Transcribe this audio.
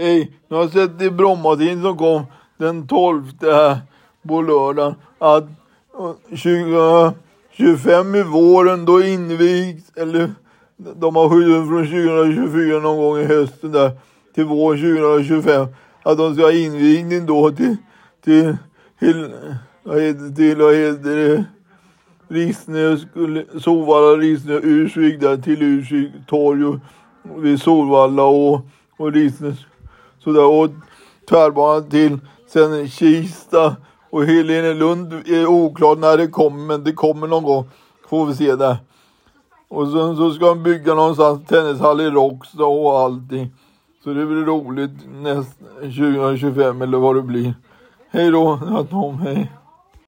Hej, nu har jag sett i Brommatidningen som kom den 12 här på lördagen att eh, 2025 i våren då invigs, eller de har skjutit från 2024 någon gång i hösten där till våren 2025 att de ska ha invigning då till, till, till vad heter, till, vad heter det, Rissne, Solvalla, Rissne, Ursvik där till Ursvik torg och vid Solvalla och, och så sådär och tvärbanan till sen Kista och Helenelund är oklart när det kommer men det kommer någon gång. Får vi se där. Och sen så ska de bygga någonstans tennishall i Råcksta och allting. Så det blir roligt näst 2025 eller vad det blir. Hej då, Tom, hej.